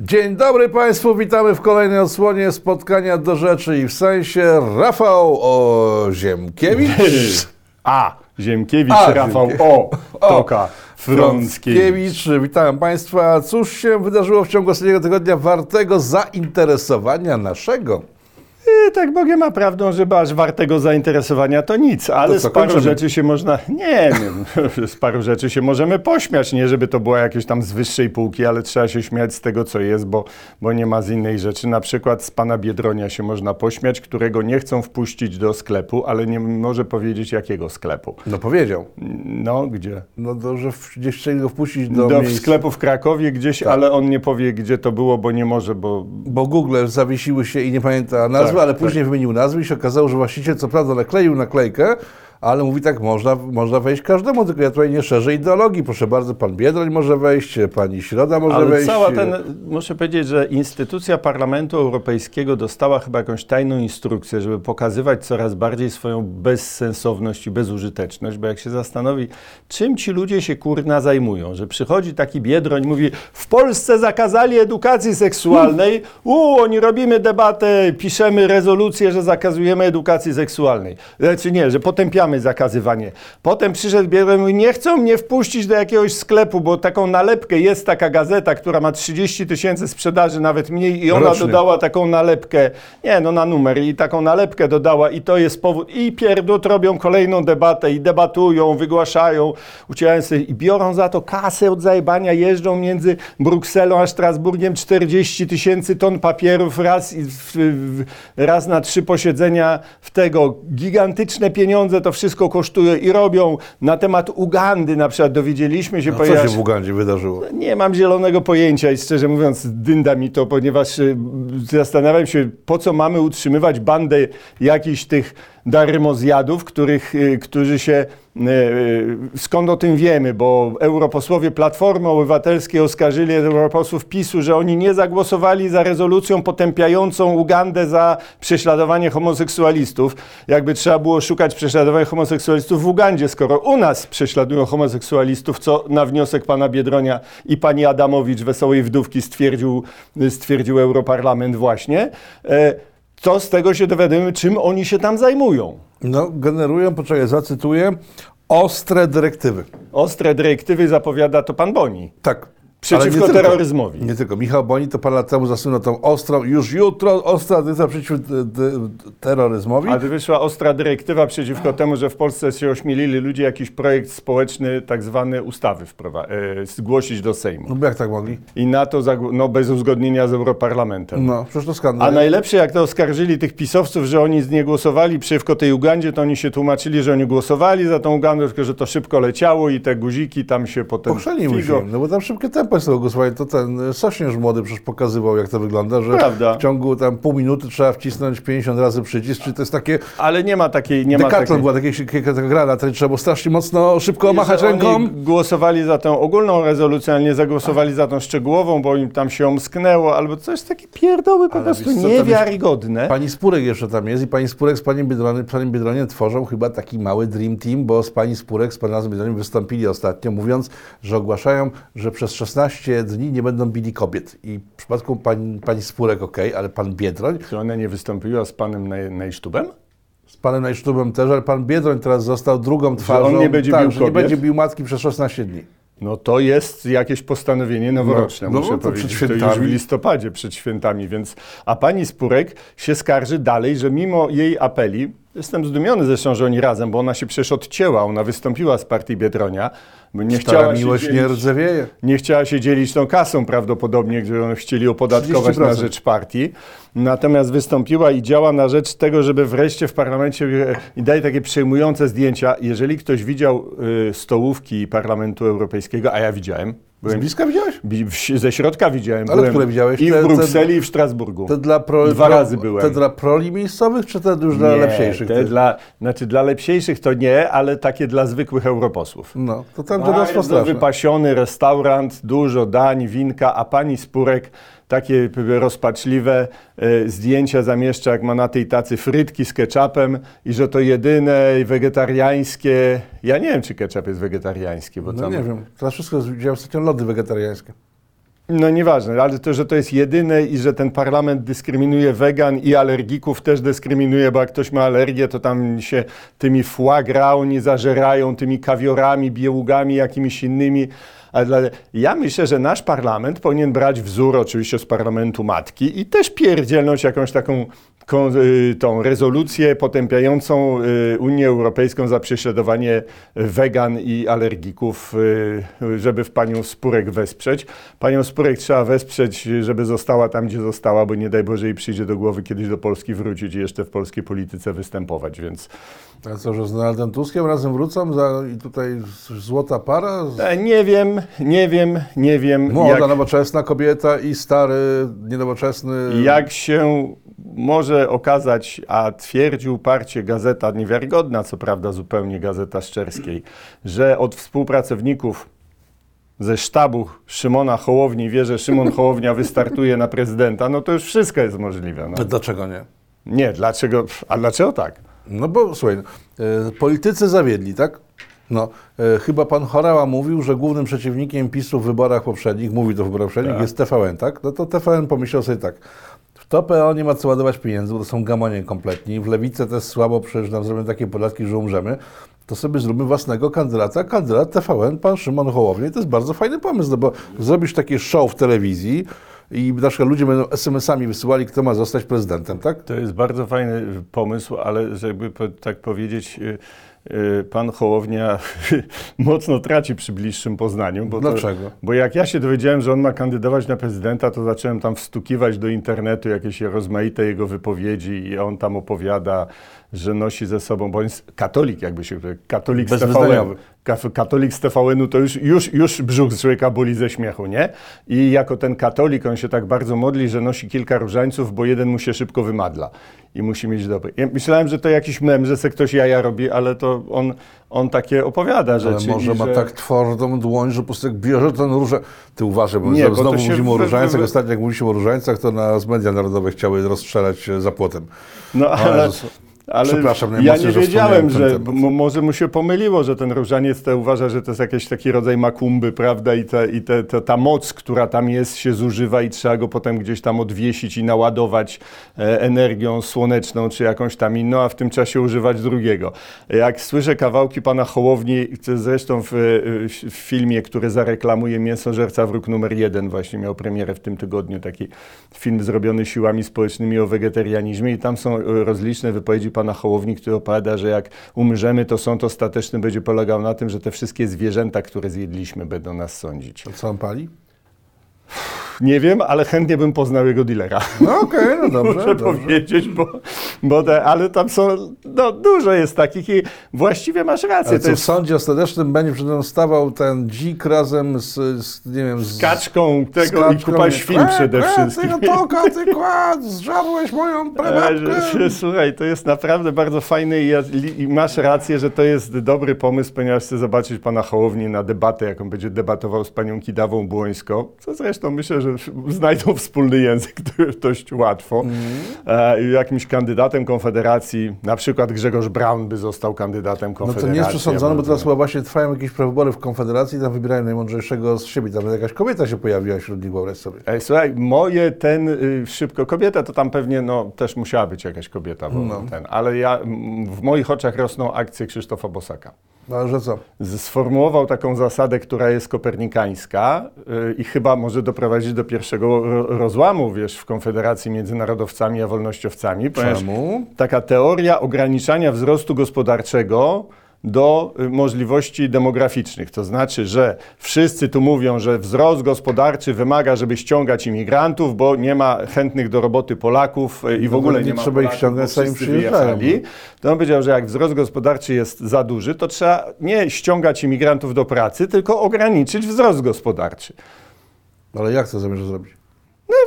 Dzień dobry Państwu, witamy w kolejnej odsłonie spotkania do rzeczy i w sensie Rafał Oziemkiewicz. A. Ziemkiewicz, A, Rafał. O. Toka. Frąckiewicz. Witam Państwa. Cóż się wydarzyło w ciągu ostatniego tygodnia wartego zainteresowania naszego? I tak Bogiem ma prawdą, że aż wartego zainteresowania to nic, ale To co, z paru kończymy? rzeczy się można, nie wiem, z paru rzeczy się możemy pośmiać, nie żeby to było jakieś tam z wyższej półki, ale trzeba się śmiać z tego, co jest, bo, bo nie ma z innej rzeczy. Na przykład z pana Biedronia się można pośmiać, którego nie chcą wpuścić do sklepu, ale nie może powiedzieć jakiego sklepu. No powiedział. No, gdzie? No to, że w- gdzieś chcieli go wpuścić do, Do, miejsc, sklepu w Krakowie gdzieś, Tak. ale on nie powie, gdzie to było, bo nie może, bo bo Google zawiesiły się i nie pamięta nazwy, Tak, ale tak. później wymienił nazwy i się okazało, że właściciel co prawda nakleił naklejkę, ale mówi tak, można, można wejść każdemu, tylko ja tutaj nie szerzę ideologii. Proszę bardzo, pan Biedroń może wejść, pani Środa może Ale wejść. cała ten, muszę powiedzieć, że instytucja Parlamentu Europejskiego dostała chyba jakąś tajną instrukcję, żeby pokazywać coraz bardziej swoją bezsensowność i bezużyteczność, bo jak się zastanowi, czym ci ludzie się kurna zajmują, że przychodzi taki biedroń, mówi, w Polsce zakazali edukacji seksualnej, u, oni robimy debatę, piszemy rezolucję, że zakazujemy edukacji seksualnej. Znaczy nie, że potępiamy zakazywanie. Potem przyszedł biedroń i mówi, nie chcą mnie wpuścić do jakiegoś sklepu, bo taką nalepkę, jest taka gazeta, która ma 30 tysięcy sprzedaży, nawet mniej i ona Rocznie. dodała taką nalepkę, nie no na numer i taką nalepkę dodała i to jest powód i pierdut robią kolejną debatę i debatują, wygłaszają, ucierają sobie i biorą za to kasę od zajebania, jeżdżą między Brukselą a Strasburgiem 40 tysięcy ton papierów raz, i w, w, raz na trzy posiedzenia w tego. Gigantyczne pieniądze to wszystko kosztuje i robią na temat Ugandy na przykład dowiedzieliśmy się, No, co się w Ugandzie wydarzyło? nie mam zielonego pojęcia i szczerze mówiąc dynda mi to, ponieważ y, zastanawiam się, po co mamy utrzymywać bandę jakichś tych darmozjadów, których, y, którzy się, y, y, skąd o tym wiemy, bo europosłowie Platformy Obywatelskiej oskarżyli europosłów PiSu, że oni nie zagłosowali za rezolucją potępiającą Ugandę za prześladowanie homoseksualistów. Jakby trzeba było szukać prześladowania homoseksualistów w Ugandzie, skoro u nas prześladują homoseksualistów, co na wniosek pana Biedronia i pani Adamowicz, wesołej wdówki, stwierdził, stwierdził Europarlament właśnie. E, Co z tego się dowiadujemy, czym oni się tam zajmują? No, generują, poczekaj, zacytuję, ostre dyrektywy. Ostre dyrektywy zapowiada to pan Boni. Tak. Przeciwko nie tylko. terroryzmowi. Nie tylko. Michał Boni to parę lat temu zasunął tą ostrą, już jutro, ostra dyrektywa przeciw d- d- terroryzmowi. Ale wyszła ostra dyrektywa przeciwko temu, że w Polsce się ośmielili ludzie jakiś projekt społeczny, tak zwany ustawy e, zgłosić do Sejmu. No jak tak mogli? I na to no, bez uzgodnienia z Europarlamentem. No, przecież to skandal. A najlepsze, jak to oskarżyli tych pisowców, że oni nie głosowali przeciwko tej Ugandzie, to oni się tłumaczyli, że oni głosowali za tą Ugandę, tylko że to szybko leciało i te guziki tam się potem... Pochrzeniły się, no bo tam szybkie tempo jest tego głosowania. To ten Sośnierz młody przecież pokazywał, jak to wygląda, że Prawda. w ciągu tam pół minuty trzeba wcisnąć 50 razy przycisk, czy to jest takie... Ale nie ma takiej... Nie ma takiej... była taka, gra, na trzeba było strasznie mocno, szybko machać ręką. Głosowali za tą ogólną rezolucję, ale nie zagłosowali za tą szczegółową, bo im tam się omsknęło, albo coś takie pierdoły po Ale prostu wiesz co, niewiarygodne. Pani Spurek jeszcze tam jest i pani Spurek z panem Biedroniem, panem Biedroniem tworzą chyba taki mały dream team, bo z pani Spurek, z panem Biedroniem wystąpili ostatnio, mówiąc, że ogłaszają, że przez 16 dni nie będą bili kobiet. I w przypadku pani, pani Spurek ok, ale pan Biedroń, Czy ona nie wystąpiła z panem Nej- Nejsztubem? z panem Najsztubem też, ale pan Biedroń teraz został drugą twarzą. on nie będzie tak, bił że nie kobiet? będzie bił matki przez 16 dni. No to jest jakieś postanowienie noworoczne, No, no muszę to przed powiedzieć. To już w listopadzie przed świętami, więc... A pani Spurek się skarży dalej, że mimo jej apeli, jestem zdumiony zresztą, że oni razem, bo ona się przecież odcięła, ona wystąpiła z partii Biedronia, nie Stara chciała, się miłość nie dzielić, rdzewieje. nie chciała się dzielić tą kasą prawdopodobnie, którą chcieli opodatkować 30%. na rzecz partii. Natomiast wystąpiła i działa na rzecz tego, żeby wreszcie w parlamencie i daje takie przejmujące zdjęcia. Jeżeli ktoś widział y, stołówki Parlamentu Europejskiego, a ja widziałem, Z byłem bliska widziałeś? Bi- w- Ze środka widziałem. Ale byłem które widziałeś? I w Brukseli, i w Strasburgu. Te dla pro, Dwa razy byłem. Te dla proli miejscowych, czy te już dla nie, lepsiejszych? Te dla, znaczy dla lepsiejszych to nie, ale takie dla zwykłych europosłów. No, to tam Bardzo straszne. wypasiony restaurant, dużo dań, winka, a pani Spurek takie rozpaczliwe e, zdjęcia zamieszcza, jak ma na tej tacy frytki z ketchupem i że to jedyne wegetariańskie. Ja nie wiem, czy ketchup jest wegetariański, bo No tam... nie wiem, teraz wszystko widziałem ostatnio lody wegetariańskie. No nieważne, ale to, że to jest jedyne i że ten parlament dyskryminuje wegan i alergików też dyskryminuje, bo jak ktoś ma alergię, to tam się tymi foie gras oni zażerają, tymi kawiorami, białugami, jakimiś innymi. Ja myślę, że nasz parlament powinien brać wzór oczywiście z parlamentu matki i też pierdzielnąć jakąś taką y, tą rezolucję potępiającą y, Unię Europejską za prześladowanie wegan i alergików, y, żeby w panią Spurek wesprzeć. Panią Spurek trzeba wesprzeć, żeby została tam, gdzie została, bo nie daj Boże jej przyjdzie do głowy kiedyś do Polski wrócić i jeszcze w polskiej polityce występować, więc A co, że z Donaldem Tuskiem razem wrócą za, i tutaj złota para? Z- e, nie wiem, nie wiem, nie wiem. Młoda, jak- nowoczesna kobieta i stary, niedowoczesny. Jak się może okazać, a twierdzi uparcie gazeta niewiarygodna, co prawda zupełnie gazeta Szczerskiej, że od współpracowników ze sztabu Szymona Hołowni wie, że Szymon Hołownia wystartuje na prezydenta, no to już wszystko jest możliwe. No. Dlaczego nie? Nie, dlaczego? A dlaczego tak? No bo słuchaj, e, politycy zawiedli, tak? No, e, chyba pan Chorała mówił, że głównym przeciwnikiem PiSu w wyborach poprzednich, mówi to w wyborach poprzednich, Tak. jest TVN, tak? No to TVN pomyślał sobie tak, w to PO nie ma co ładować pieniędzy, bo to są gamonie kompletni, w Lewicę też słabo, przecież nam zrobią takie podatki, że umrzemy, to sobie zróbmy własnego kandydata, kandydat TVN, pan Szymon Hołownia i to jest bardzo fajny pomysł, no bo zrobisz takie show w telewizji i na przykład ludzie będą SMS-ami wysyłali, kto ma zostać prezydentem, tak? To jest bardzo fajny pomysł, ale żeby tak powiedzieć, y, y, pan Hołownia mocno traci przy bliższym poznaniu. Bo to- Dlaczego? bo jak ja się dowiedziałem, że on ma kandydować na prezydenta, to zacząłem tam wstukiwać do internetu jakieś rozmaite jego wypowiedzi i on tam opowiada, że nosi ze sobą, bo jest katolik, jakby się katolik z TVN. Katolik z TVN-u to już, już, już brzuch z człowieka boli ze śmiechu, nie? I jako ten katolik on się tak bardzo modli, że nosi kilka różańców, bo jeden mu się szybko wymadla i musi mieć dobry. Ja myślałem, że to jakiś mem, że se ktoś jaja robi, ale to on, on takie opowiada Ale rzeczy. może i ma że... tak twardą dłoń, że po prostu bierze ten róże... Ty uważaj, bo Nie, bo znowu mówimy o różańcach. Ostatnio jak mówiliśmy o różańcach, to nas media narodowe chciały rozstrzelać e, za płotem. No, ale, Jezus. Ale Przepraszam ja nie wiedziałem, że może mu się pomyliło, że ten różaniec to uważa, że to jest jakiś taki rodzaj makumby, prawda? I, te, i te, te, ta moc, która tam jest, się zużywa i trzeba go potem gdzieś tam odwiesić i naładować e, energią słoneczną czy jakąś tam inną, a w tym czasie używać drugiego. Jak słyszę kawałki pana Hołowni, zresztą w, e, w filmie, który zareklamuje Mięsożerca Wróg numer jeden, właśnie miał premierę w tym tygodniu, taki film zrobiony siłami społecznymi o wegetarianizmie i tam są e, rozliczne wypowiedzi pana Hołowni, który opowiada, że jak umrzemy, to sąd ostateczny będzie polegał na tym, że te wszystkie zwierzęta, które zjedliśmy, będą nas sądzić. To co on pali? Nie wiem, ale chętnie bym poznał jego dealera. No okej, no dobrze. Muszę dobrze. powiedzieć, bo, bo te, ale tam są, no dużo jest takich i właściwie masz rację. Ale co w jest sądzie ostatecznym będzie przed mną stawał ten dzik razem z, z nie wiem, z... kaczką tego z kaczką, i kupa świn przede e, wszystkim. Ty toka, ty kład, zżarłeś moją E, że- Słuchaj, to jest naprawdę bardzo fajne i, i masz rację, że to jest dobry pomysł, ponieważ chcę zobaczyć pana Hołowni na debatę, jaką będzie debatował z panią Kidawą Błońską, co zresztą myślę, że znajdą wspólny język dość łatwo. I jakimś kandydatem Konfederacji, na przykład Grzegorz Braun by został kandydatem No Konfederacji. to nie jest przesądzone, bo teraz chyba właśnie trwają jakieś prawybory w Konfederacji, tam wybierają najmądrzejszego z siebie. Tam jakaś kobieta się pojawiła wśród nich, wyobraź sobie. Ej, słuchaj, moje ten y, szybko kobieta, to tam pewnie no, też musiała być jakaś kobieta, bo No. ten, ale ja, m, w moich oczach rosną akcje Krzysztofa Bosaka. No, że co? Sformułował taką zasadę, która jest kopernikańska y, i chyba może doprowadzić do pierwszego ro, rozłamu, wiesz, w Konfederacji między narodowcami a wolnościowcami. Czemu? Taka teoria ograniczania wzrostu gospodarczego do y, możliwości demograficznych. To znaczy, że wszyscy tu mówią, że wzrost gospodarczy wymaga, żeby ściągać imigrantów, bo nie ma chętnych do roboty Polaków y, i w No ogóle nie nie ma trzeba ich Polaków, ściągać, bo sami wyjechali. To on powiedział, że jak wzrost gospodarczy jest za duży, to trzeba nie ściągać imigrantów do pracy, tylko ograniczyć wzrost gospodarczy. Ale jak to zamierza zrobić?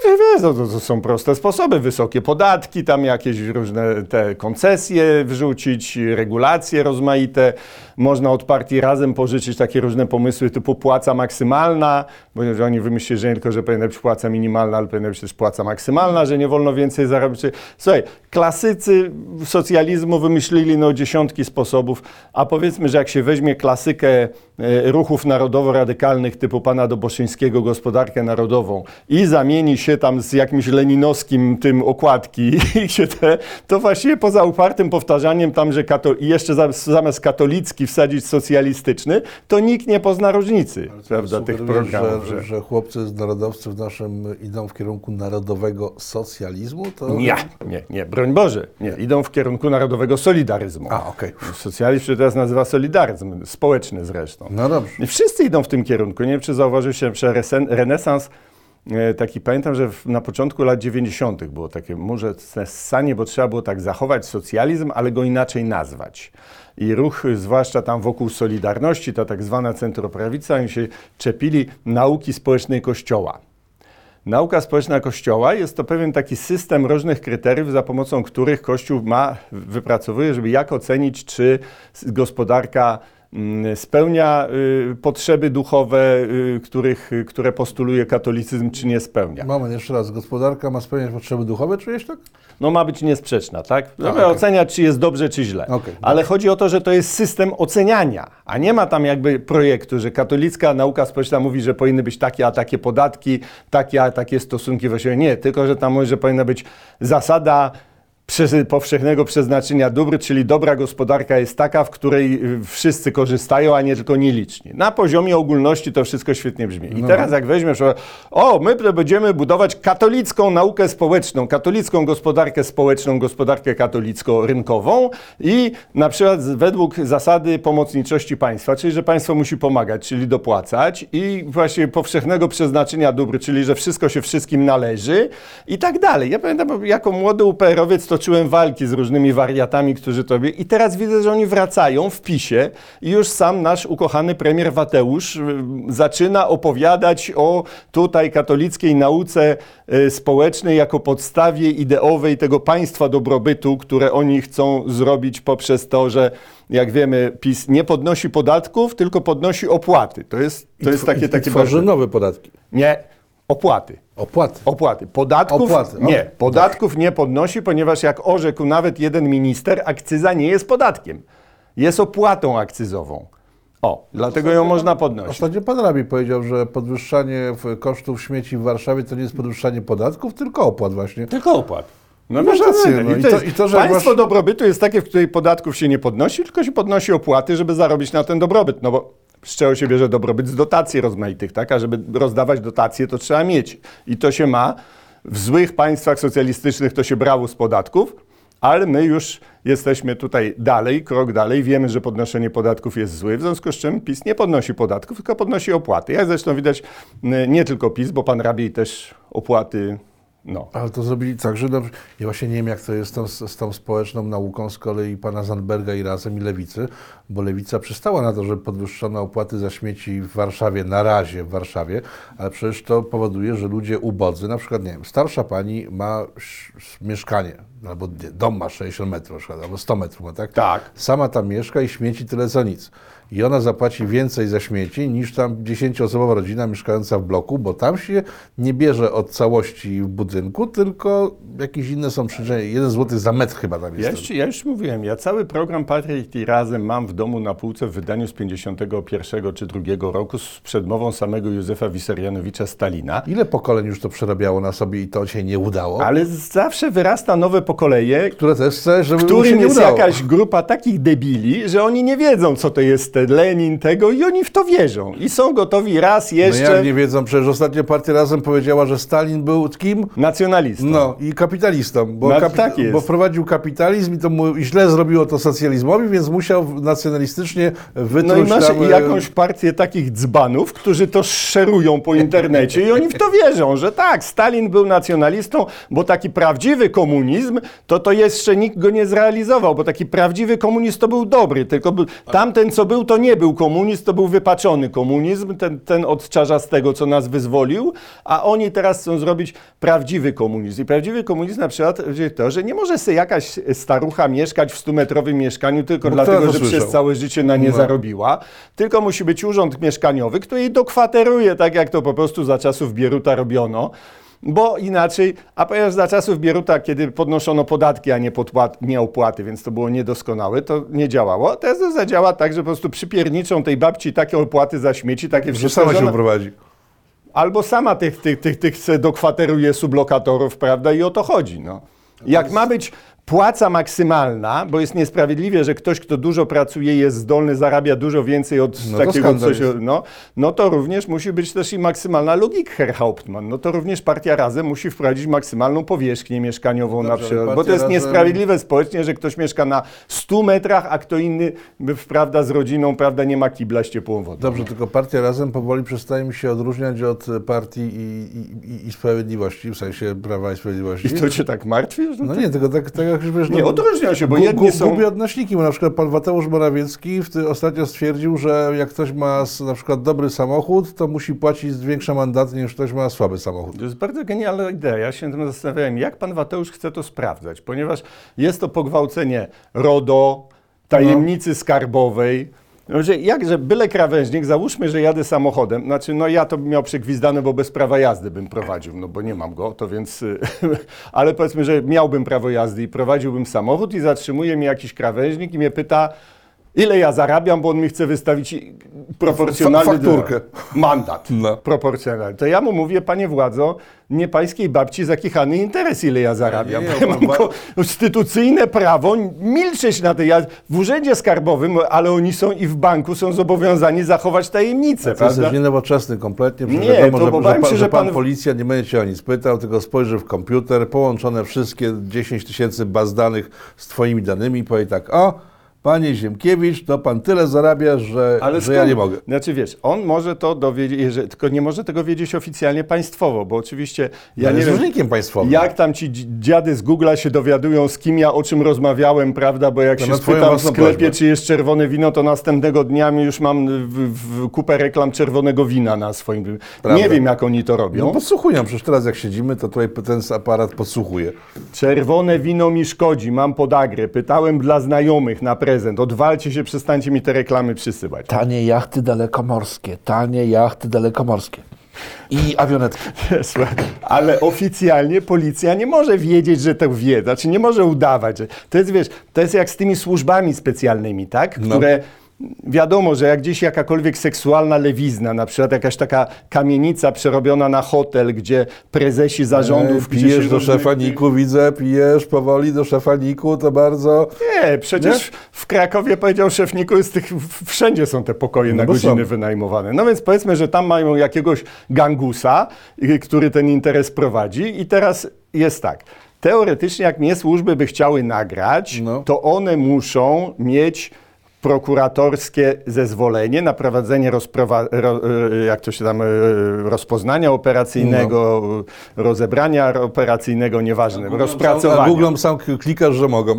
No wie- wiesz, no to, to są proste sposoby. Wysokie podatki, tam jakieś różne te koncesje wrzucić, regulacje rozmaite. Można od partii razem pożyczyć takie różne pomysły typu płaca maksymalna, bo oni wymyślili, że nie tylko, że powinna być płaca minimalna, ale powinna być też płaca maksymalna, że nie wolno więcej zarobić. Słuchaj, klasycy socjalizmu wymyślili no dziesiątki sposobów, a powiedzmy, że jak się weźmie klasykę ruchów narodowo-radykalnych typu pana Doboszyńskiego, gospodarkę narodową i zamieni się tam z jakimś leninowskim tym okładki i się te, to właściwie poza upartym powtarzaniem tam, że kato, jeszcze za- zamiast katolicki wsadzić socjalistyczny, to nikt nie pozna różnicy, prawda, tych programów. Że, że chłopcy z narodowców naszym idą w kierunku narodowego socjalizmu? To... Nie, nie, nie, broń Boże, nie, idą w kierunku narodowego solidaryzmu. A, okej. Socjalizm się teraz nazywa solidaryzm, społeczny zresztą. No dobrze. I wszyscy idą w tym kierunku. Nie wiem, czy zauważyliście, że resen- renesans e, taki, pamiętam, że na początku lat 90. było takie może sanie, bo trzeba było tak zachować socjalizm, ale go inaczej nazwać. I ruch, zwłaszcza tam wokół Solidarności, ta tak zwana centroprawica, oni się czepili nauki społecznej Kościoła. Nauka społeczna Kościoła jest to pewien taki system różnych kryteriów, za pomocą których Kościół ma, wypracowuje, żeby jak ocenić, czy gospodarka spełnia y, potrzeby duchowe, y, których, które postuluje katolicyzm, czy nie spełnia. Moment, jeszcze raz. Gospodarka ma spełniać potrzeby duchowe, czujesz tak? No ma być niesprzeczna, tak? Żeby okej. oceniać, czy jest dobrze, czy źle. Okej, Ale chodzi o to, że to jest system oceniania, a nie ma tam jakby projektu, że katolicka nauka społeczna mówi, że powinny być takie a takie podatki, takie a takie stosunki właściwie. Nie, tylko że tam mówi, że powinna być zasada powszechnego przeznaczenia dóbr, czyli dobra gospodarka jest taka, w której y, wszyscy korzystają, a nie tylko nieliczni. Na poziomie ogólności to wszystko świetnie brzmi. I teraz jak weźmiesz, o, my to będziemy budować katolicką naukę społeczną, katolicką gospodarkę społeczną, gospodarkę katolicko-rynkową i na przykład według zasady pomocniczości państwa, czyli że państwo musi pomagać, czyli dopłacać i właśnie powszechnego przeznaczenia dóbr, czyli że wszystko się wszystkim należy i tak dalej. Ja pamiętam, jako młody UPR-owiec toczyłem walki z różnymi wariatami, którzy to i teraz widzę, że oni wracają w PiSie i już sam nasz ukochany premier Wateusz y, zaczyna opowiadać o tutaj katolickiej nauce y, społecznej jako podstawie ideowej tego państwa dobrobytu, które oni chcą zrobić poprzez to, że jak wiemy, PiS nie podnosi podatków, tylko podnosi opłaty. To jest, to jest takie, takie tworzy bardzo- nowe podatki. Nie, opłaty. Opłaty. Opłaty. Podatków Opłaty, no. nie. Podatków nie podnosi, ponieważ jak orzekł nawet jeden minister, akcyza nie jest podatkiem. Jest opłatą akcyzową. O, dlatego ją można podnosić. Ostatnio pan Rabi powiedział, że podwyższanie kosztów śmieci w Warszawie to nie jest podwyższanie podatków, tylko opłat właśnie. Tylko opłat. No Masz wiesz, rację, no i to- jest, i to, że państwo masz- dobrobytu jest takie, w której podatków się nie podnosi, tylko się podnosi opłaty, żeby zarobić na ten dobrobyt. No bo z czego się bierze dobrobyt? Z dotacji rozmaitych, tak? A żeby rozdawać dotacje, to trzeba mieć. I to się ma. W złych państwach socjalistycznych to się brało z podatków, ale my już jesteśmy tutaj dalej, krok dalej. Wiemy, że podnoszenie podatków jest złe, w związku z czym PiS nie podnosi podatków, tylko podnosi opłaty. Jak zresztą widać, n- nie tylko PiS, bo pan Rabiej też opłaty, no, Ale to zrobili tak, że dobrze. Ja właśnie nie wiem, jak to jest z tą, z tą społeczną nauką z kolei pana Zandberga i razem i lewicy, bo lewica przystała na to, że podwyższono opłaty za śmieci w Warszawie, na razie w Warszawie, ale przecież to powoduje, że ludzie ubodzy, na przykład, nie wiem, starsza pani ma sz- sz- mieszkanie, albo dom ma 60 metrów, albo 100 metrów, tak? Tak. Sama tam mieszka i śmieci tyle co nic. I ona zapłaci więcej za śmieci niż tam 10-osobowa rodzina mieszkająca w bloku, bo tam się nie bierze od całości w budynku, tylko jakieś inne są przyczyny. Jeden złoty za metr chyba tam Ja jest. już, ja już mówiłem, ja cały program Patriot i Razem mam w domu na półce w wydaniu z 51 czy 2 roku z przedmową samego Józefa Wissarionowicza Stalina. Ile pokoleń już to przerabiało na sobie i to się nie udało? Ale zawsze wyrasta nowe pokolenie, Które też chce, żeby mu się którym nie jest udało. jakaś grupa takich debili, że oni nie wiedzą, co to jest ten Lenin tego i oni w to wierzą. I są gotowi raz No jeszcze jak nie wiedzą, przecież ostatnio partia Razem powiedziała, że Stalin był kim? nacjonalistą. No i kapitalistą, bo, No, kapi- tak jest. bo wprowadził kapitalizm i to mu i źle zrobiło to socjalizmowi, więc musiał nacjonalistycznie No wytruć i masz tam... e, jakąś partię takich dzbanów, którzy to szerują po internecie i oni w to wierzą, że tak, Stalin był nacjonalistą, bo taki prawdziwy komunizm, to to jeszcze nikt go nie zrealizował, bo taki prawdziwy komunizm to był dobry, tylko był, tamten co był, to nie był komunizm, to był wypaczony komunizm, ten, ten od czarzastego, co nas wyzwolił, a oni teraz chcą zrobić prawdziwy komunizm. I prawdziwy komunizm na przykład to, że nie może sobie jakaś starucha mieszkać w 100-metrowym mieszkaniu tylko Bo dlatego, że przez całe życie na nie No. zarobiła, tylko musi być urząd mieszkaniowy, który jej dokwateruje, tak jak to po prostu za czasów Bieruta robiono. Bo inaczej, a ponieważ za czasów Bieruta, kiedy podnoszono podatki, a nie, podpłat, nie opłaty, więc to było niedoskonałe, to nie działało. Teraz to zadziała tak, że po prostu przypierniczą tej babci takie opłaty za śmieci, takie Że wszystko, sama że się ona- uprowadzi. Albo sama tych, tych, tych, tych dokwateruje sublokatorów, prawda, i o to chodzi. No. Jak ma być płaca maksymalna, bo jest niesprawiedliwie, że ktoś, kto dużo pracuje, jest zdolny, zarabia dużo więcej od No takiego coś, no, no to również musi być też i maksymalna logika, Herr Hauptmann. No to również partia Razem musi wprowadzić maksymalną powierzchnię mieszkaniową na Dobrze, przykład, ale bo to jest Razem- niesprawiedliwe społecznie, że ktoś mieszka na 100 metrach, a kto inny, prawda, z rodziną, prawda, nie ma kibla z ciepłą wodą. Dobrze, tylko partia razem powoli przestaje mi się odróżniać od partii i, i, i, sprawiedliwości, w sensie Prawa i Sprawiedliwości. I to cię tak martwi? Że No nie, tylko tak, tak jak wiesz, Nie, no, odróżniają się, bo gu- jedni są... Gubię odnośniki, bo na przykład pan Mateusz Morawiecki w ty, ostatnio stwierdził, że jak ktoś ma na przykład dobry samochód, to musi płacić większe mandaty niż ktoś ma słaby samochód. To jest bardzo genialna idea. Ja się tym zastanawiałem, jak pan Mateusz chce to sprawdzać, ponieważ jest to pogwałcenie RODO, tajemnicy skarbowej. Że jakże byle krawężnik, załóżmy, że jadę samochodem, znaczy no ja to bym miał przegwizdane, bo bez prawa jazdy bym prowadził, no bo nie mam go, to więc, ale powiedzmy, że miałbym prawo jazdy i prowadziłbym samochód i zatrzymuje mnie jakiś krawężnik i mnie pyta, ile ja zarabiam, bo on mi chce wystawić proporcjonalny Fa- fakturkę. mandat No. proporcjonalny. To ja mu mówię, panie władzo, nie pańskiej babci zakichany interes, ile ja zarabiam. Nie, nie, ja mam pan- konstytucyjne prawo milczeć na tej. Ja w urzędzie skarbowym, ale oni są i w banku, są zobowiązani zachować tajemnicę, To jest nienowoczesny kompletnie, Nie, wiadomo, to że, obawiam że, się, że pan, pan- policja nie będzie cię o nic pytał, tylko spojrzy w komputer, połączone wszystkie 10 tysięcy baz danych z twoimi danymi i powie tak, o, panie Ziemkiewicz, to pan tyle zarabia, że, że ja nie mogę. Znaczy wiesz, on może to dowiedzieć, tylko nie może tego wiedzieć oficjalnie państwowo, bo oczywiście ja Ja nie jest wiem. urzędnikiem państwowym. Jak tam ci dzi- dziady z Google'a się dowiadują, z kim ja o czym rozmawiałem, prawda? Bo jak To się na twoją spytam w własną sklepie, prośbę. czy jest czerwone wino, to następnego dnia mi już mam w, w kupę reklam czerwonego wina na swoim. Prawda. Nie wiem, jak oni to robią. No podsłuchują, przecież teraz jak siedzimy, to tutaj ten aparat podsłuchuje. Czerwone wino mi szkodzi, mam podagrę. Pytałem dla znajomych na prezent. Odwalcie się, przestańcie mi te reklamy przysyłać. Tanie jachty dalekomorskie, tanie jachty dalekomorskie. I awionetki. Słuchaj, Ale oficjalnie policja nie może wiedzieć, że to wie, znaczy nie może udawać. Że... To jest, wiesz, to jest jak z tymi służbami specjalnymi, tak? No. Wiadomo, że jak gdzieś jakakolwiek seksualna lewizna, na przykład jakaś taka kamienica przerobiona na hotel, gdzie prezesi zarządów... Ej, gdzie pijesz do rozmy- szefa Niku, widzę, pijesz powoli do szefa Niku, to bardzo... Nie, przecież w Krakowie powiedział szefniku, jest tych, wszędzie są te pokoje No na godziny są. wynajmowane. No więc powiedzmy, że tam mają jakiegoś gangusa, który ten interes prowadzi i teraz jest tak. Teoretycznie, jak mnie służby by chciały nagrać, No. to one muszą mieć prokuratorskie zezwolenie na prowadzenie rozprowa- ro, y, jak to się tam, y, rozpoznania operacyjnego, y, rozebrania operacyjnego, nieważne, rozpracowania. A Googlem sam klikasz, że mogą.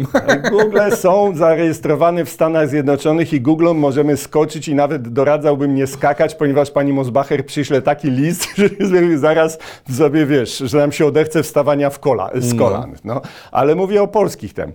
Google są zarejestrowane w Stanach Zjednoczonych i Google możemy skoczyć i nawet doradzałbym nie skakać, ponieważ pani Mosbacher przyśle taki list, że zaraz sobie wiesz, że nam się odechce wstawania w kola, z kolan. No. Ale mówię o polskich tem.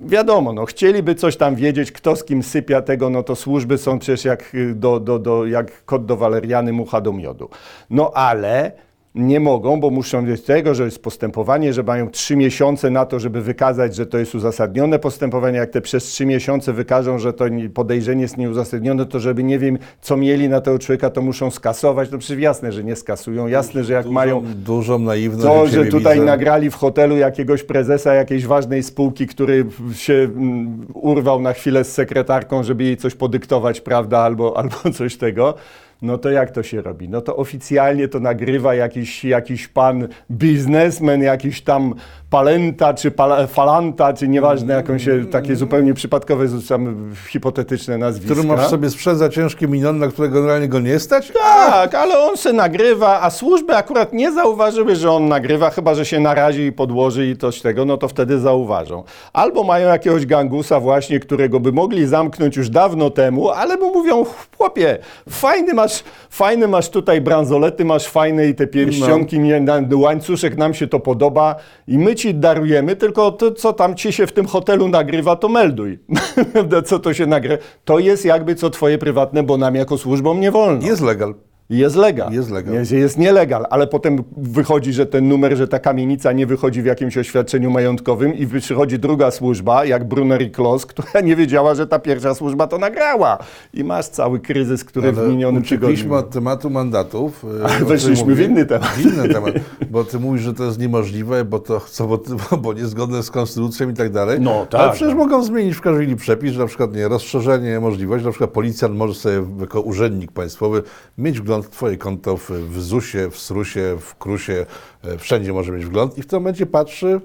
Wiadomo, no, chcieliby coś tam wiedzieć, kto z kim sypia tego, no to służby są przecież jak, y, do, do, do, jak kot do waleriany, mucha do miodu. No ale nie mogą, bo muszą wiedzieć tego, że jest postępowanie, że mają trzy miesiące na to, żeby wykazać, że to jest uzasadnione postępowanie. Jak te przez trzy miesiące wykażą, że to nie- podejrzenie jest nieuzasadnione, to żeby nie wiem, co mieli na tego człowieka, to muszą skasować. No przecież jasne, że nie skasują. Jasne, że jak mają Dużą naiwność. to, że tutaj widzę. nagrali w hotelu jakiegoś prezesa jakiejś ważnej spółki, który się mm, urwał na chwilę z sekretarką, żeby jej coś podyktować, prawda, albo, albo coś tego. No to jak to się robi? No to oficjalnie to nagrywa jakiś, jakiś pan biznesmen, jakiś tam palenta, czy falanta, czy nieważne, jaką się takie zupełnie przypadkowe, rzucam hipotetyczne nazwiska. Który masz sobie sprzęt za ciężkie miliony, na które generalnie go nie stać? Tak, ale on se nagrywa, a służby akurat nie zauważyły, że on nagrywa, chyba że się narazi i podłoży i coś tego, no to wtedy zauważą. Albo mają jakiegoś gangusa właśnie, którego by mogli zamknąć już dawno temu, ale mu mówią, chłopie, fajny masz, fajny masz tutaj bransolety, masz fajne i te pierścionki, na, łańcuszek, nam się to podoba i my ci darujemy, tylko to, co tam ci się w tym hotelu nagrywa, to melduj. co to się nagrywa. To jest jakby co twoje prywatne, bo nam jako służbom nie wolno. Jest legal. Jest legal. Jest legal. Jest, jest nielegal, ale potem wychodzi, że ten numer, że ta kamienica nie wychodzi w jakimś oświadczeniu majątkowym i przychodzi druga służba, jak Brunner i Kloss, która nie wiedziała, że ta pierwsza służba to nagrała. I masz cały kryzys, który w minionym tygodniu... od tematu mandatów. e, Ale weszliśmy w inny temat. W inny temat, bo ty mówisz, że to jest niemożliwe, bo to co, bo, bo niezgodne z konstytucją i tak dalej. No, tak, Ale przecież no. mogą zmienić w każdej chwili przepis, że na przykład nie, rozszerzenie możliwości, na przykład policjant może sobie jako urzędnik państwowy mieć wgląd twoje konto w, w ZUS-ie, w SRUS-ie, w KRUS-ie, e, wszędzie może mieć wgląd i w tym momencie patrzy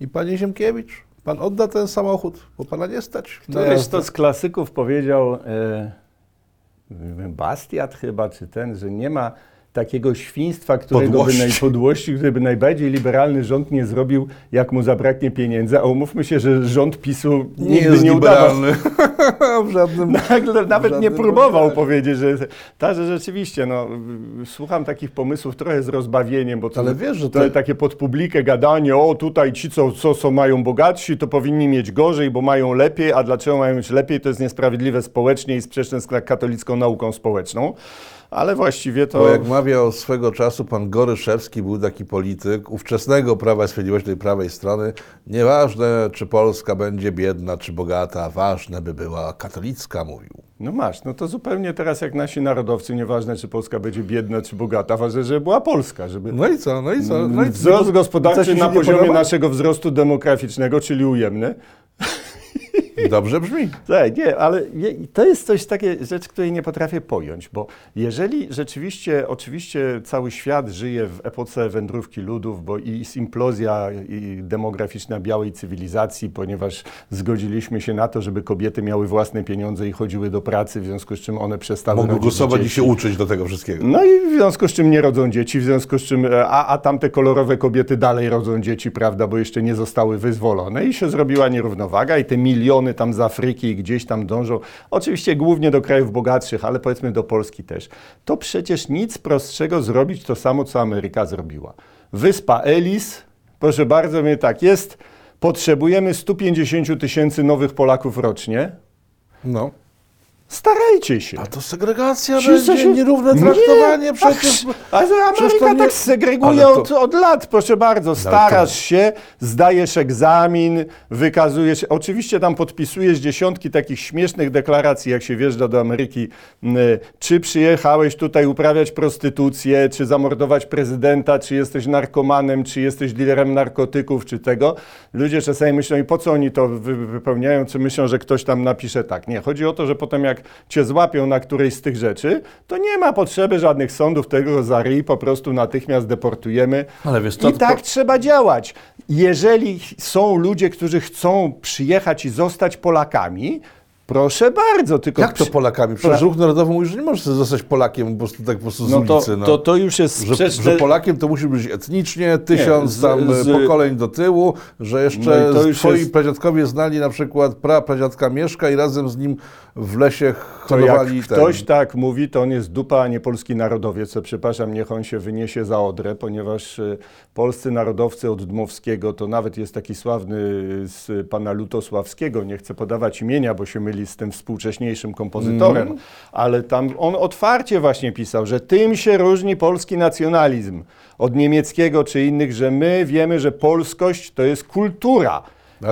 i panie Ziemkiewicz, pan odda ten samochód, bo pana nie stać. Któryś jazdę. to z klasyków powiedział, e, Bastiat chyba, czy ten, że nie ma takiego świństwa, którego by Podłości. naj, podłości, które by najbardziej liberalny rząd nie zrobił, jak mu zabraknie pieniędzy. A umówmy się, że rząd PiSu nie nigdy jest nie liberalny w żadnym... Nagle nawet nie żadnym próbował powiedzieć, że ta, że rzeczywiście, no, słucham takich pomysłów trochę z rozbawieniem, bo to, Ale wiesz, że to, to- takie pod publikę gadanie, o tutaj ci, co, co, co mają bogatsi, to powinni mieć gorzej, bo mają lepiej, a dlaczego mają mieć lepiej, to jest niesprawiedliwe społecznie i sprzeczne z katolicką nauką społeczną. Ale właściwie to... Bo jak mawiał swego czasu pan Goryszewski, był taki polityk ówczesnego Prawa i Sprawiedliwości, tej prawej strony, nieważne czy Polska będzie biedna czy bogata, ważne by była katolicka, mówił. No masz, no to zupełnie teraz jak nasi narodowcy, nieważne czy Polska będzie biedna czy bogata, ważne, żeby była Polska, żeby... No i co, no i co? No i Wzrost co gospodarczy na poziomie podoba? naszego wzrostu demograficznego, czyli ujemny. Dobrze brzmi. Tak, nie, ale to jest coś takie rzecz, której nie potrafię pojąć, bo jeżeli rzeczywiście, oczywiście cały świat żyje w epoce wędrówki ludów, bo i jest implozja i demograficzna białej cywilizacji, ponieważ zgodziliśmy się na to, żeby kobiety miały własne pieniądze i chodziły do pracy, w związku z czym one przestały Mogą głosować i się uczyć do tego wszystkiego. No i w związku z czym nie rodzą dzieci, w związku z czym, e, a, a tamte kolorowe kobiety dalej rodzą dzieci, prawda, bo jeszcze nie zostały wyzwolone i się zrobiła nierównowaga i te miliony tam z Afryki gdzieś tam dążą, oczywiście głównie do krajów bogatszych, ale powiedzmy do Polski też. To przecież nic prostszego zrobić to samo, co Ameryka zrobiła. Wyspa Ellis, proszę bardzo, mnie tak jest, potrzebujemy 150 tysięcy nowych Polaków rocznie. No. Starajcie się. A to segregacja Ci, będzie, się- nierówne Nie, traktowanie przecież. A że przecież to Ameryka nie- tak segreguje Ale to- od, od lat, proszę bardzo. Starasz się, zdajesz egzamin, wykazujesz. Oczywiście tam podpisujesz dziesiątki takich śmiesznych deklaracji, jak się wjeżdża do Ameryki. m, Czy przyjechałeś tutaj uprawiać prostytucję, czy zamordować prezydenta, czy jesteś narkomanem, czy jesteś dealerem narkotyków, czy tego. Ludzie czasami myślą, i po co oni to wy, wypełniają, czy myślą, że ktoś tam napisze tak. Nie, chodzi o to, że potem jak cię złapią na którejś z tych rzeczy, to nie ma potrzeby żadnych sądów tego za ryj, po prostu natychmiast deportujemy. Ale wiesz I tak trzeba działać. Jeżeli są ludzie, którzy chcą przyjechać i zostać Polakami, proszę bardzo, tylko... Jak to Polakami? Przecież ruch narodowy mówi, że nie możesz zostać Polakiem po prostu tak po prostu z No to, ulicy. No. to, to już jest Że, sprzeczne... że Polakiem to musi być etnicznie, tysiąc z- tam z- pokoleń do tyłu, że jeszcze No już twoi jest- pradziadkowie znali na przykład pra pradziadka Mieszka i razem z nim w lesie To jak hodowali ten. ktoś tak mówi, to on jest dupa, a nie polski narodowiec, co przepraszam, niech on się wyniesie za Odrę, ponieważ y, polscy narodowcy od Dmowskiego, to nawet jest taki sławny z pana Lutosławskiego, nie chcę podawać imienia, bo się myli tym współcześniejszym kompozytorem, Mm. ale tam on otwarcie właśnie pisał, że tym się różni polski nacjonalizm od niemieckiego czy innych, że my wiemy, że polskość to jest kultura.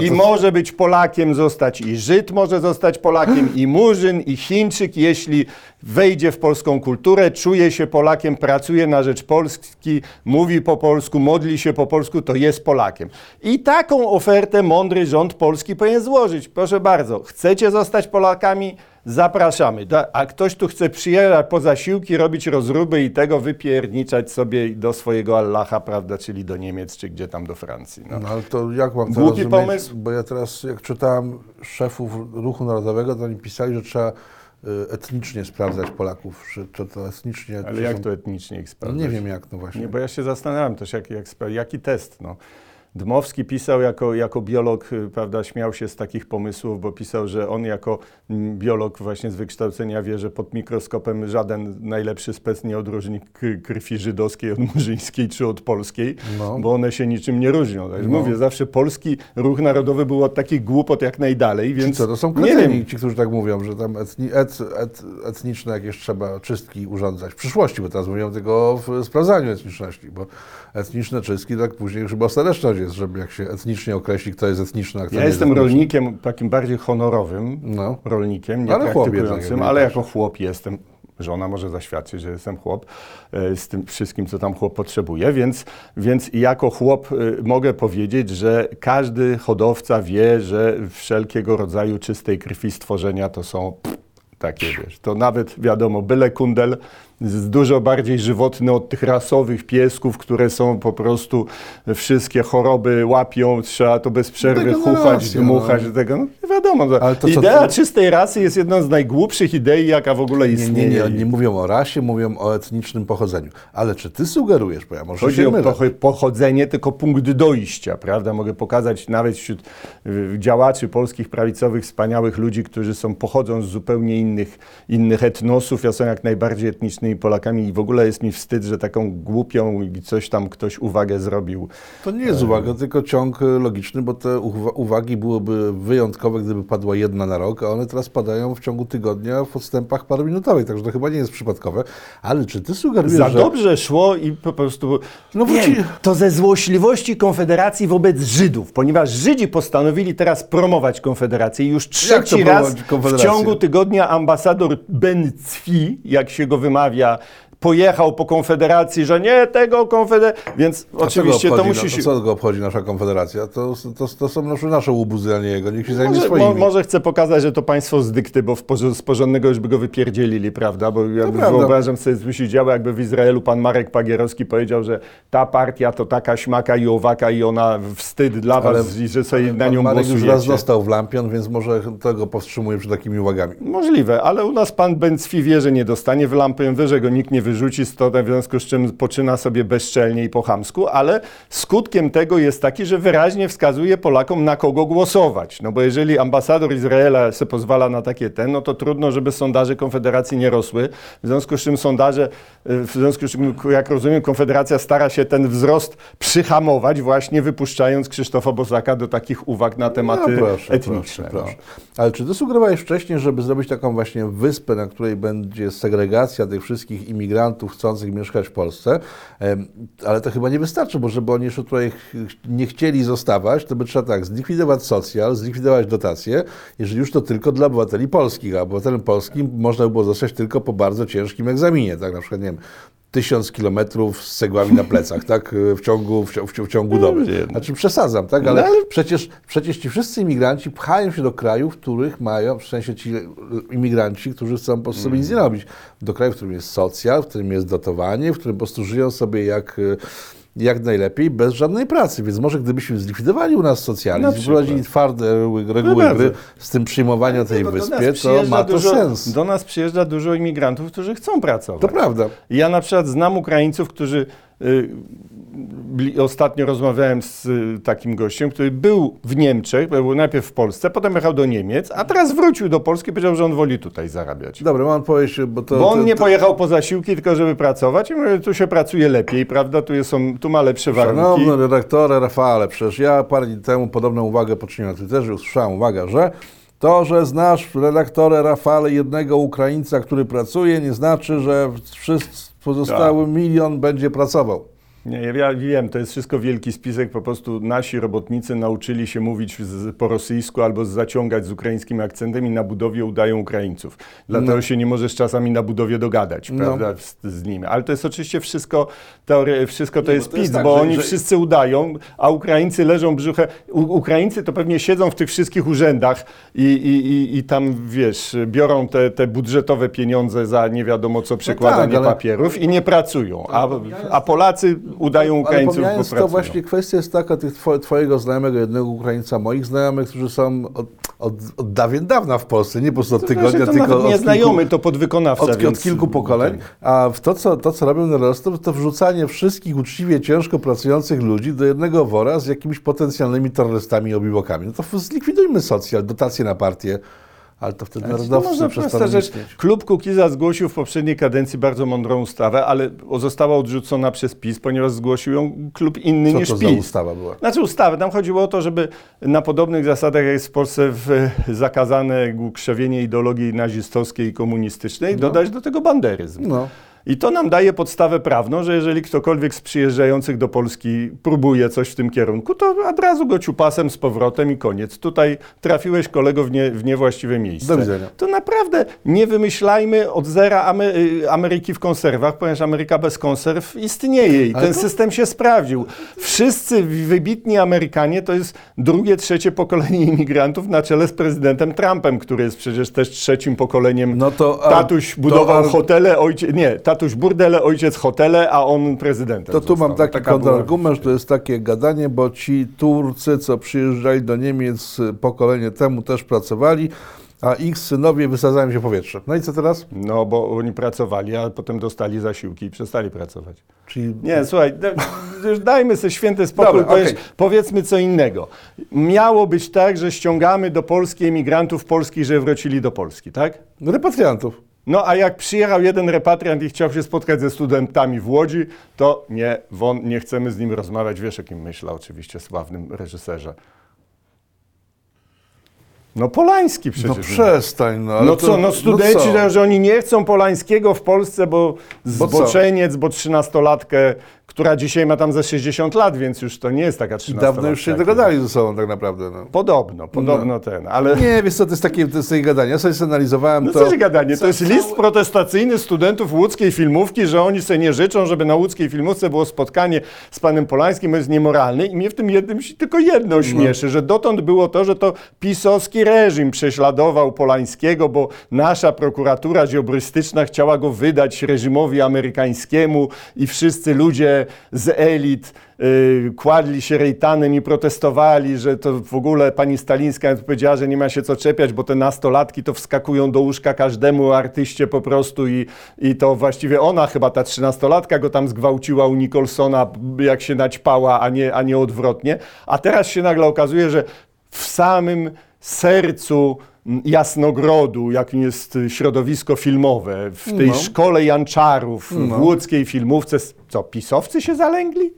I to- może być Polakiem zostać i Żyd może zostać Polakiem, i Murzyn, i Chińczyk, jeśli wejdzie w polską kulturę, czuje się Polakiem, pracuje na rzecz Polski, mówi po polsku, modli się po polsku, to jest Polakiem. I taką ofertę mądry rząd polski powinien złożyć. Proszę bardzo, chcecie zostać Polakami? Zapraszamy. A ktoś tu chce przyjechać po zasiłki, robić rozruby i tego wypierniczać sobie do swojego Allaha, prawda, czyli do Niemiec, czy gdzie tam do Francji. No. No ale to jak mam to Głupi rozumieć? pomysł? Bo ja teraz, jak czytałem szefów Ruchu Narodowego, to oni pisali, że trzeba y, etnicznie sprawdzać Polaków, czy to, to etnicznie... Ale jak są- to etnicznie ich No sprawdzać? nie wiem jak, no właśnie. Nie, bo ja się zastanawiam też, jak, jak, jaki test. No. Dmowski pisał jako, jako biolog, y, prawda, śmiał się z takich pomysłów, bo pisał, że on jako mm, biolog właśnie z wykształcenia wie, że pod mikroskopem żaden najlepszy spec nie odróżni krwi żydowskiej od murzyńskiej czy od polskiej, No. bo one się niczym nie różnią. Tak? No. Mówię, zawsze polski ruch narodowy był od takich głupot jak najdalej, Ci więc co, to są nie kredzeni, ci, którzy tak mówią, że tam etni, et, et, etniczne jakieś trzeba czystki urządzać. W przyszłości, bo teraz mówią tylko o w sprawdzaniu etniczności, bo etniczne czystki tak później już chyba ostateczność jest, żeby jak się etnicznie określi, kto jest etniczny, a kto Ja nie jest jestem etniczny. rolnikiem takim bardziej honorowym, No. rolnikiem, nie Ale chłop praktykującym, jednak, ale jak jako chłop jestem. Żona może zaświadczyć, że jestem chłop e, z tym wszystkim, co tam chłop potrzebuje, więc, więc jako chłop e, mogę powiedzieć, że każdy hodowca wie, że wszelkiego rodzaju czystej krwi stworzenia to są pff, takie, wiesz, to nawet wiadomo, byle kundel jest dużo bardziej żywotny od tych rasowych piesków, które są po prostu wszystkie choroby łapią, trzeba to bez przerwy no. dmuchać, tego, no nie wiadomo. no. Ale to Idea czystej rasy jest jedną z najgłupszych idei, jaka w ogóle Nie, istnieje. nie, nie, oni nie mówią o rasie, mówią o etnicznym pochodzeniu. Ale czy ty sugerujesz, bo ja może Chodzi się o mylę. pocho- pochodzenie, tylko punkt dojścia, prawda? Mogę pokazać nawet wśród działaczy polskich prawicowych wspaniałych ludzi, którzy są, pochodzą z zupełnie innych, innych etnosów, ja są jak najbardziej etnicznymi Polakami i w ogóle jest mi wstyd, że taką głupią i coś tam ktoś uwagę zrobił. To nie jest uwaga, tylko ciąg logiczny, bo te uwa- uwagi byłyby wyjątkowe, gdyby padła jedna na rok, a one teraz padają w ciągu tygodnia w odstępach paruminutowych, także to chyba nie jest przypadkowe. Ale czy ty sugerujesz, Za że... dobrze szło i po prostu. No wróci- to ze złośliwości Konfederacji wobec Żydów, ponieważ Żydzi postanowili teraz promować Konfederację. I już trzeci raz w ciągu tygodnia ambasador Ben Cwi, jak się go wymawia, pojechał po Konfederacji, że nie tego Konfederacji. Więc A oczywiście to musi się. Co go obchodzi nasza konfederacja? To, to, to są nasze, nasze łubuzy, a nie jego. Niech się zajmie Może, swoimi. mo, może chcę pokazać, że to państwo z dykty, bo w z porządnego już by go wypierdzielili, prawda? Bo ja wyobrażam sobie, co się działo, jakby w Izraelu pan Marek Pagierowski powiedział, że ta partia to taka śmaka i owaka i ona wstyd dla Ale- was, i że sobie na nią Marek już raz głosujecie. dostał w lampion, więc może tego powstrzymuje przed takimi uwagami. Możliwe, ale u nas pan Bęcwi wie, że nie dostanie w lampę, wie, że go nikt nie wyrzuci to, w związku z czym poczyna sobie bezczelnie i po chamsku, ale skutkiem tego jest taki, że wyraźnie wskazuje Polakom, na kogo głosować. No bo jeżeli ambasador Izraela se pozwala na takie ten, no to trudno, żeby sondaże Konfederacji nie rosły. W związku z czym sondaże, w związku z czym, jak rozumiem, Konfederacja stara się ten wzrost przyhamować, właśnie wypuszczając Krzysztofa Bosaka do takich uwag na tematy No, proszę, etniczne. Proszę, proszę. Ale czy ty sugerowałeś wcześniej, żeby zrobić taką właśnie wyspę, na której będzie segregacja tych wszystkich imigrantów chcących mieszkać w Polsce? Ale to chyba nie wystarczy, bo żeby oni jeszcze tutaj nie chcieli zostawać, to by trzeba tak, zlikwidować socjal, zlikwidować dotacje, jeżeli już to tylko dla obywateli polskich, a obywatelem polskim można by było zostać tylko po bardzo ciężkim egzaminie, tak na przykład, nie wiem, tysiąc kilometrów z cegłami na plecach, tak, w ciągu, w, ciągu- w ciągu doby. nie. Znaczy przesadzam, tak, ale, No, ale- Przecież, przecież ci wszyscy imigranci pchają się do krajów, w których mają, w sensie ci imigranci, którzy chcą po prostu sobie nic nie robić, do kraju, w którym jest socjal, w którym jest dotowanie, w którym po prostu żyją sobie jak, y, jak najlepiej, bez żadnej pracy. Więc może gdybyśmy zlikwidowali u nas Na socjalizm, przykład. wprowadzili twarde reguły, bardzo. gry z tym przyjmowania tej No, to ma to dużo, sens. Do nas przyjeżdża dużo imigrantów, którzy chcą pracować. To prawda. Ja na przykład znam Ukraińców, którzy. Y, ostatnio rozmawiałem z y, takim gościem, który był w Niemczech, był najpierw w Polsce, potem jechał do Niemiec, a teraz wrócił do Polski i powiedział, że on woli tutaj zarabiać. Dobra, mam powiedzieć, bo to... Bo on to, nie to, pojechał po zasiłki, tylko żeby pracować. I mówię, tu się pracuje lepiej, prawda? Tu, są, tu ma lepsze warunki. Szanowny redaktorze Rafale, przecież ja parę dni temu podobną uwagę poczyniłem na Twitterze usłyszałem uwagę, że to, że znasz redaktorę Rafale jednego Ukraińca, który pracuje, nie znaczy, że wszyscy pozostały Tak. milion będzie pracował. Nie, ja wiem, to jest wszystko wielki spisek, po prostu nasi robotnicy nauczyli się mówić z, po rosyjsku albo zaciągać z ukraińskim akcentem i na budowie udają Ukraińców. Dlatego No. się nie możesz czasami na budowie dogadać, No. prawda, z, z nimi. Ale to jest oczywiście wszystko, teorie, wszystko to Nie, jest bo jest PiS, tak, bo że- oni że- wszyscy udają, a Ukraińcy leżą brzuchem. U, Ukraińcy to pewnie siedzą w tych wszystkich urzędach i, i, i, i tam, wiesz, biorą te, te budżetowe pieniądze za nie wiadomo co przekładanie tak, ale- papierów i nie pracują. A, a Polacy udają Ale Ukraińców, bo pomijając to pracują. właśnie kwestia jest taka, tych two, twojego znajomego, jednego Ukraińca, moich znajomych, którzy są od, od, od dawien dawna w Polsce, nie po prostu od tygodnia, znaczy, to tylko od znajomy, kilku, to podwykonawca. od, więc- od kilku pokoleń. A w to, co, to, co robią na Rostov, to wrzucanie wszystkich uczciwie, ciężko pracujących ludzi do jednego wora z jakimiś potencjalnymi terrorystami i obiłokami. No to zlikwidujmy socjal, dotacje na partię, ale to wtedy To narodowcy przestaną prosta rzecz. istnieć. Klub Kukiza zgłosił w poprzedniej kadencji bardzo mądrą ustawę, ale została odrzucona przez PiS, ponieważ zgłosił ją klub inny Co niż to za PiS. ustawa była? Znaczy ustawę. Tam chodziło o to, żeby na podobnych zasadach, jak jest w Polsce w, zakazane krzewienie ideologii nazistowskiej i komunistycznej, dodać do tego banderyzm. No. I to nam daje podstawę prawną, że jeżeli ktokolwiek z przyjeżdżających do Polski próbuje coś w tym kierunku, to od razu go ciupasem z powrotem i koniec. Tutaj trafiłeś kolego w, nie, w niewłaściwe miejsce. Do widzenia. To naprawdę nie wymyślajmy od zera y, Ameryki w konserwach, ponieważ Ameryka bez konserw istnieje i Ale ten to- system się sprawdził. Wszyscy wybitni Amerykanie to jest drugie, trzecie pokolenie imigrantów na czele z prezydentem Trumpem, który jest przecież też trzecim pokoleniem No to, a- Tatuś to budował ar- hotele, ojciec, nie, tatuś burdele, ojciec hotele, a on prezydentem To tu został. mam taki Taka kontrargument, że to jest takie gadanie, bo ci Turcy, co przyjeżdżali do Niemiec pokolenie temu, też pracowali, a ich synowie wysadzają się w powietrze. No i co teraz? No, bo oni pracowali, a potem dostali zasiłki i przestali pracować. Czyli Nie, słuchaj, już dajmy sobie święty spokój, Dobra, okej. powiedzmy co innego. Miało być tak, że ściągamy do Polski emigrantów polskich, że wrócili do Polski, tak? repatriantów. No a jak przyjechał jeden repatriant i chciał się spotkać ze studentami w Łodzi, to nie, won, nie chcemy z nim rozmawiać. Wiesz, jakim myślał oczywiście sławnym reżyserze. No Polański przecież. No przestań, no. Ale No to- co, no studenci, co? że- oni nie chcą Polańskiego w Polsce, bo zboczeniec, bo trzynastolatkę, która dzisiaj ma tam ze 60 lat, więc już to nie jest taka I trzynastolatka. dawno już się dogadali ze sobą tak naprawdę. No. Podobno, podobno ten, ale... Nie, wiesz co, to jest takie, to jest takie gadanie. Ja sobie zanalizowałem No to. co się gadanie, to jest list protestacyjny studentów łódzkiej filmówki, że oni sobie nie życzą, żeby na łódzkiej filmówce było spotkanie z panem Polańskim, bo jest niemoralny i mnie w tym jednym się tylko jedno śmieszy, że dotąd było to, że to pisowski reżim prześladował Polańskiego, bo nasza prokuratura ziobrystyczna chciała go wydać reżimowi amerykańskiemu i wszyscy ludzie z elit y, kładli się rejtanem i protestowali, że to w ogóle pani Stalińska powiedziała, że nie ma się co czepiać, bo te nastolatki to wskakują do łóżka każdemu artyście po prostu i, i to właściwie ona chyba, ta trzynastolatka go tam zgwałciła u Nicholsona, jak się naćpała, a nie, a nie odwrotnie. A teraz się nagle okazuje, że w samym sercu Jasnogrodu, jakim jest środowisko filmowe, w tej No. szkole Janczarów, No. w łódzkiej filmówce, co, pisowcy się zalęgli?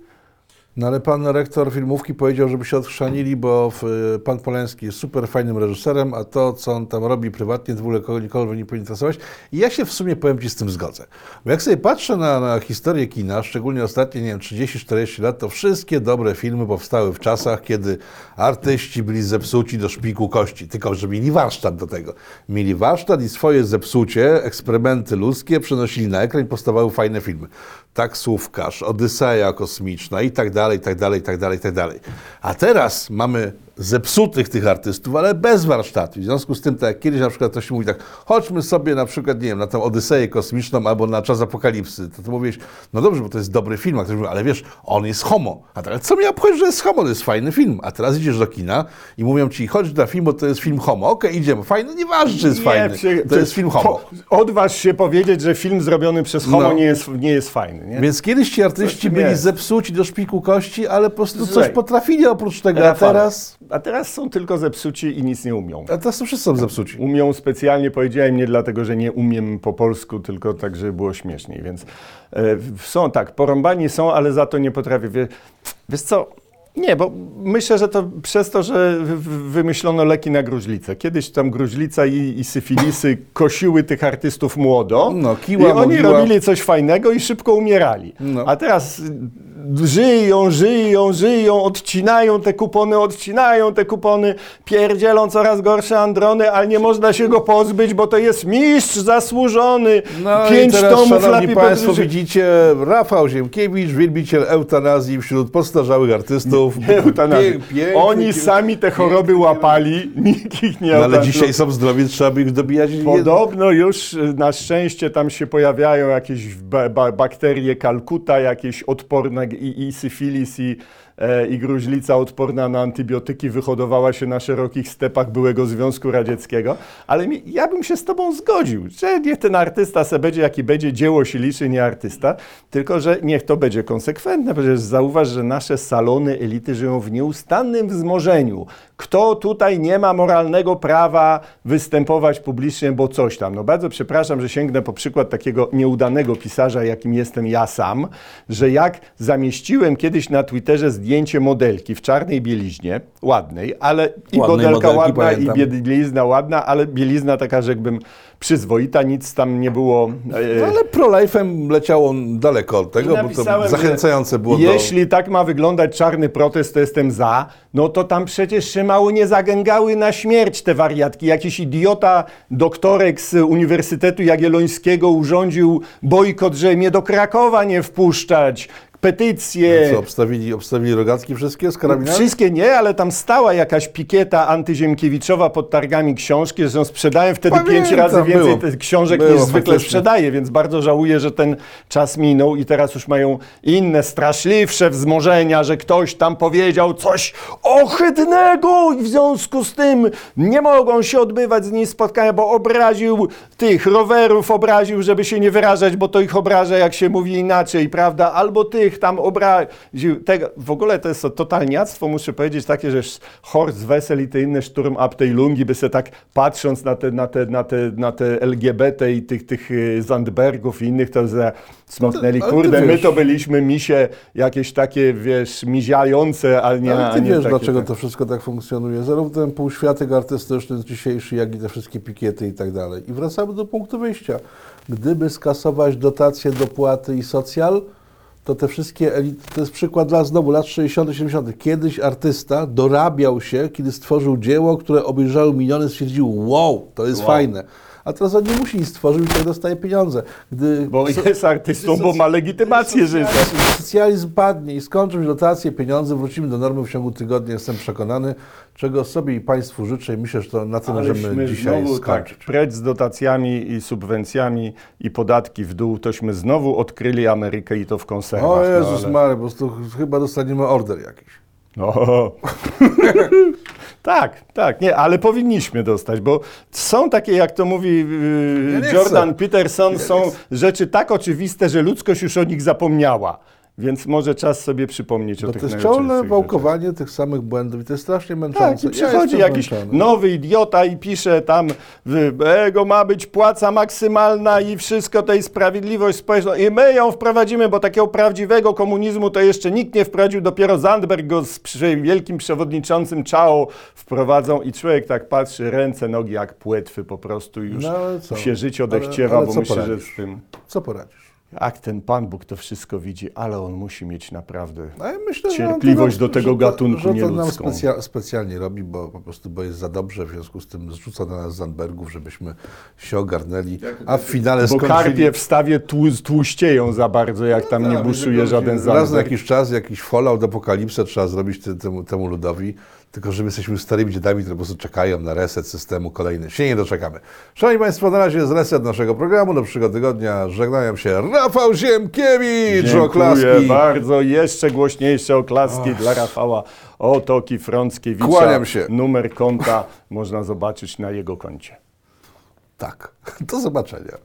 No ale pan rektor filmówki powiedział, żeby się odchrzanili, bo w, pan Polański jest super fajnym reżyserem, a to, co on tam robi prywatnie, w ogóle kogo nikogo nie powinien interesować. I ja się w sumie, powiem Ci, z tym zgodzę. Bo jak sobie patrzę na, na historię kina, szczególnie ostatnie, nie wiem, 30-40 lat, to wszystkie dobre filmy powstały w czasach, kiedy artyści byli zepsuci do szpiku kości, tylko że mieli warsztat do tego. Mieli warsztat i swoje zepsucie, eksperymenty ludzkie przenosili na ekran i powstawały fajne filmy. Taksówkarz, Odyseja kosmiczna i tak dalej, i tak dalej, i tak dalej, i tak dalej. A teraz mamy zepsutych tych artystów, ale bez warsztatu. W związku z tym, tak jak kiedyś na przykład ktoś mówi tak, chodźmy sobie na przykład, nie wiem, na tę Odyseję kosmiczną albo na Czas Apokalipsy, to ty mówisz, no dobrze, bo to jest dobry film, a ktoś mówi, ale wiesz, on jest homo. A teraz co mi obchodzi, że jest homo, to jest fajny film. A teraz idziesz do kina i mówią ci, chodź na film, bo to jest film homo. Okej, idziemy, fajny, nieważne, czy jest fajny, przy- to jest film homo. Po, odważ się powiedzieć, że film zrobiony przez homo No. nie, jest, nie jest fajny. Nie? Więc kiedyś ci artyści Coś byli zepsuci do szpiku kości, ale po prostu coś Słuchaj, potrafili oprócz tego, a teraz... a teraz są tylko zepsuci i nic nie umią. A teraz to wszyscy są zepsuci. Umią specjalnie, powiedziałem nie dlatego, że nie umiem po polsku, tylko tak, żeby było śmieszniej. Więc e, są tak, porąbani są, ale za to nie potrafię. Wie, wiesz co, Nie, bo myślę, że to przez to, że wy- wy- wymyślono leki na gruźlicę. Kiedyś tam gruźlica i, i syfilisy kosiły tych artystów młodo No, kiła, i oni robili coś fajnego i szybko umierali. No. A teraz żyją, żyją, żyją, odcinają te kupony, odcinają te kupony, pierdzielą coraz gorsze androny, ale nie można się go pozbyć, bo to jest mistrz zasłużony. No Pięć i teraz, tomów szanowni Państwo, widzicie Rafał Ziemkiewicz, wielbiciel eutanazji wśród postarzałych artystów. Eutanazji. Pię- piękny, Oni piękny, sami te choroby łapali, nikt ich nie No, ale dzisiaj są zdrowi, trzeba by ich dobijać. Podobno już y, na szczęście tam się pojawiają jakieś ba ba bakterie kalkuta, jakieś odporne i, i syfilis i, i gruźlica odporna na antybiotyki wyhodowała się na szerokich stepach byłego Związku Radzieckiego, ale mi, ja bym się z tobą zgodził, że niech ten artysta se będzie jaki będzie, dzieło się liczy, nie artysta, tylko że niech to będzie konsekwentne, przecież zauważ, że nasze salony elity żyją w nieustannym wzmożeniu. Kto tutaj nie ma moralnego prawa występować publicznie, bo coś tam. No bardzo przepraszam, że sięgnę po przykład takiego nieudanego pisarza, jakim jestem ja sam, że jak zamieściłem kiedyś na Twitterze zdjęcie modelki w czarnej bieliźnie, ładnej, ale i Ładnej modelka modelki, ładna, pamiętam. i bielizna ładna, ale bielizna taka, że jakbym przyzwoita, nic tam nie było. e, No, ale pro-life'em leciał on daleko od tego, bo to zachęcające było do... Jeśli tak ma wyglądać czarny protest, to jestem za. No to tam przecież się mało nie zagęgały na śmierć te wariatki. Jakiś idiota, doktorek z Uniwersytetu Jagiellońskiego urządził bojkot, że mnie do Krakowa nie wpuszczać. Petycje. Co, obstawili, obstawili rogatki wszystkie z karabinami? Wszystkie nie, ale tam stała jakaś pikieta antyziemkiewiczowa pod targami książki, że sprzedałem wtedy Pamiętam, pięć razy więcej było. tych książek Było niż zwykle faktycznie. sprzedaję, więc bardzo żałuję, że ten czas minął i teraz już mają inne, straszliwsze wzmożenia, że ktoś tam powiedział coś ohydnego i w związku z tym nie mogą się odbywać z nim spotkania, bo obraził tych rowerów, obraził, żeby się nie wyrażać, bo to ich obraża, jak się mówi inaczej, prawda? Albo tych tam obraził. Tego, w ogóle to jest to totalniactwo, muszę powiedzieć, takie, że Horst Wessel i te inne Sturm Abteilungi by se tak patrząc na te, na te, na te, na te LGBT i tych, tych y, Zandbergów i innych, to za smoknęli, Ale ty kurde, my to byliśmy misie jakieś takie, wiesz, miziające, a nie, Ale ty nie wiesz, takie, dlaczego tak. to wszystko tak funkcjonuje. Zarówno ten półświatek artystyczny dzisiejszy, jak i te wszystkie pikiety i tak dalej. I wracamy do punktu wyjścia. Gdyby skasować dotacje, dopłaty i socjal, to te wszystkie elity, to jest przykład dla znowu lat 60., 70. Kiedyś artysta dorabiał się, kiedy stworzył dzieło, które obejrzały miliony, stwierdził, wow, to jest Wow. fajne. A teraz on nie musi nic stworzyć, tak dostaje pieniądze. Gdy Bo jest artystą, bo ma legitymację życia. Socjalizm padnie i skończą się dotacje, pieniądze, wrócimy do normy w ciągu tygodnia, jestem przekonany, czego sobie i Państwu życzę i myślę, że to na tym możemy dzisiaj znowu skończyć. tak, precz z dotacjami i subwencjami i podatki w dół, tośmy znowu odkryli Amerykę i to w konserwach. O Jezus no, ale... Mary, po prostu chyba dostaniemy order jakiś. No. tak, tak, nie, ale powinniśmy dostać, bo są takie, jak to mówi yy, Jordan. Peterson, są rzeczy tak oczywiste, że ludzkość już o nich zapomniała. Więc może czas sobie przypomnieć o To, tych to jest ciągle rzeczach. wałkowanie tych samych błędów i to jest strasznie męczące. Tak, i przychodzi ja jakiś jestem zmęczony. nowy idiota i pisze tam, ego ma być płaca maksymalna i wszystko to jest sprawiedliwość społeczna i my ją wprowadzimy, bo takiego prawdziwego komunizmu to jeszcze nikt nie wprowadził, dopiero Zandberg go z wielkim przewodniczącym Chao wprowadzą i człowiek tak patrzy, ręce, nogi jak płetwy po prostu już No, ale się życie Ale- odechciewa, ale bo co myślę, że z tym... Co poradzisz? Jak ten Pan Bóg to wszystko widzi, ale on musi mieć naprawdę... A ja myślę, że on Cierpliwość to do tego że to- gatunku że to nam nieludzką. specja, specjalnie robi, bo po prostu bo jest za dobrze, w związku z tym zrzuca na nas Zandbergów, żebyśmy się ogarnęli, a w finale Bo skończyli... karpie w stawie tłu, tłuścieją za bardzo, jak tam nie Tak, buszuje żaden Raz na Zandberg. jakiś czas jakiś fallout, apokalipsę trzeba zrobić temu, temu ludowi, tylko że my jesteśmy starymi dziadami, które po prostu czekają na reset systemu kolejny. Się nie doczekamy. Szanowni Państwo, na razie jest reset naszego programu. Do przyszłego tygodnia żegnają się Rafał Ziemkiewicz, Dziękuję oklaski. bardzo. Jeszcze głośniejsze oklaski dla Rafała Otoki Frąckiewicza. Kłaniam się. Numer konta można zobaczyć na jego koncie. Tak, do zobaczenia.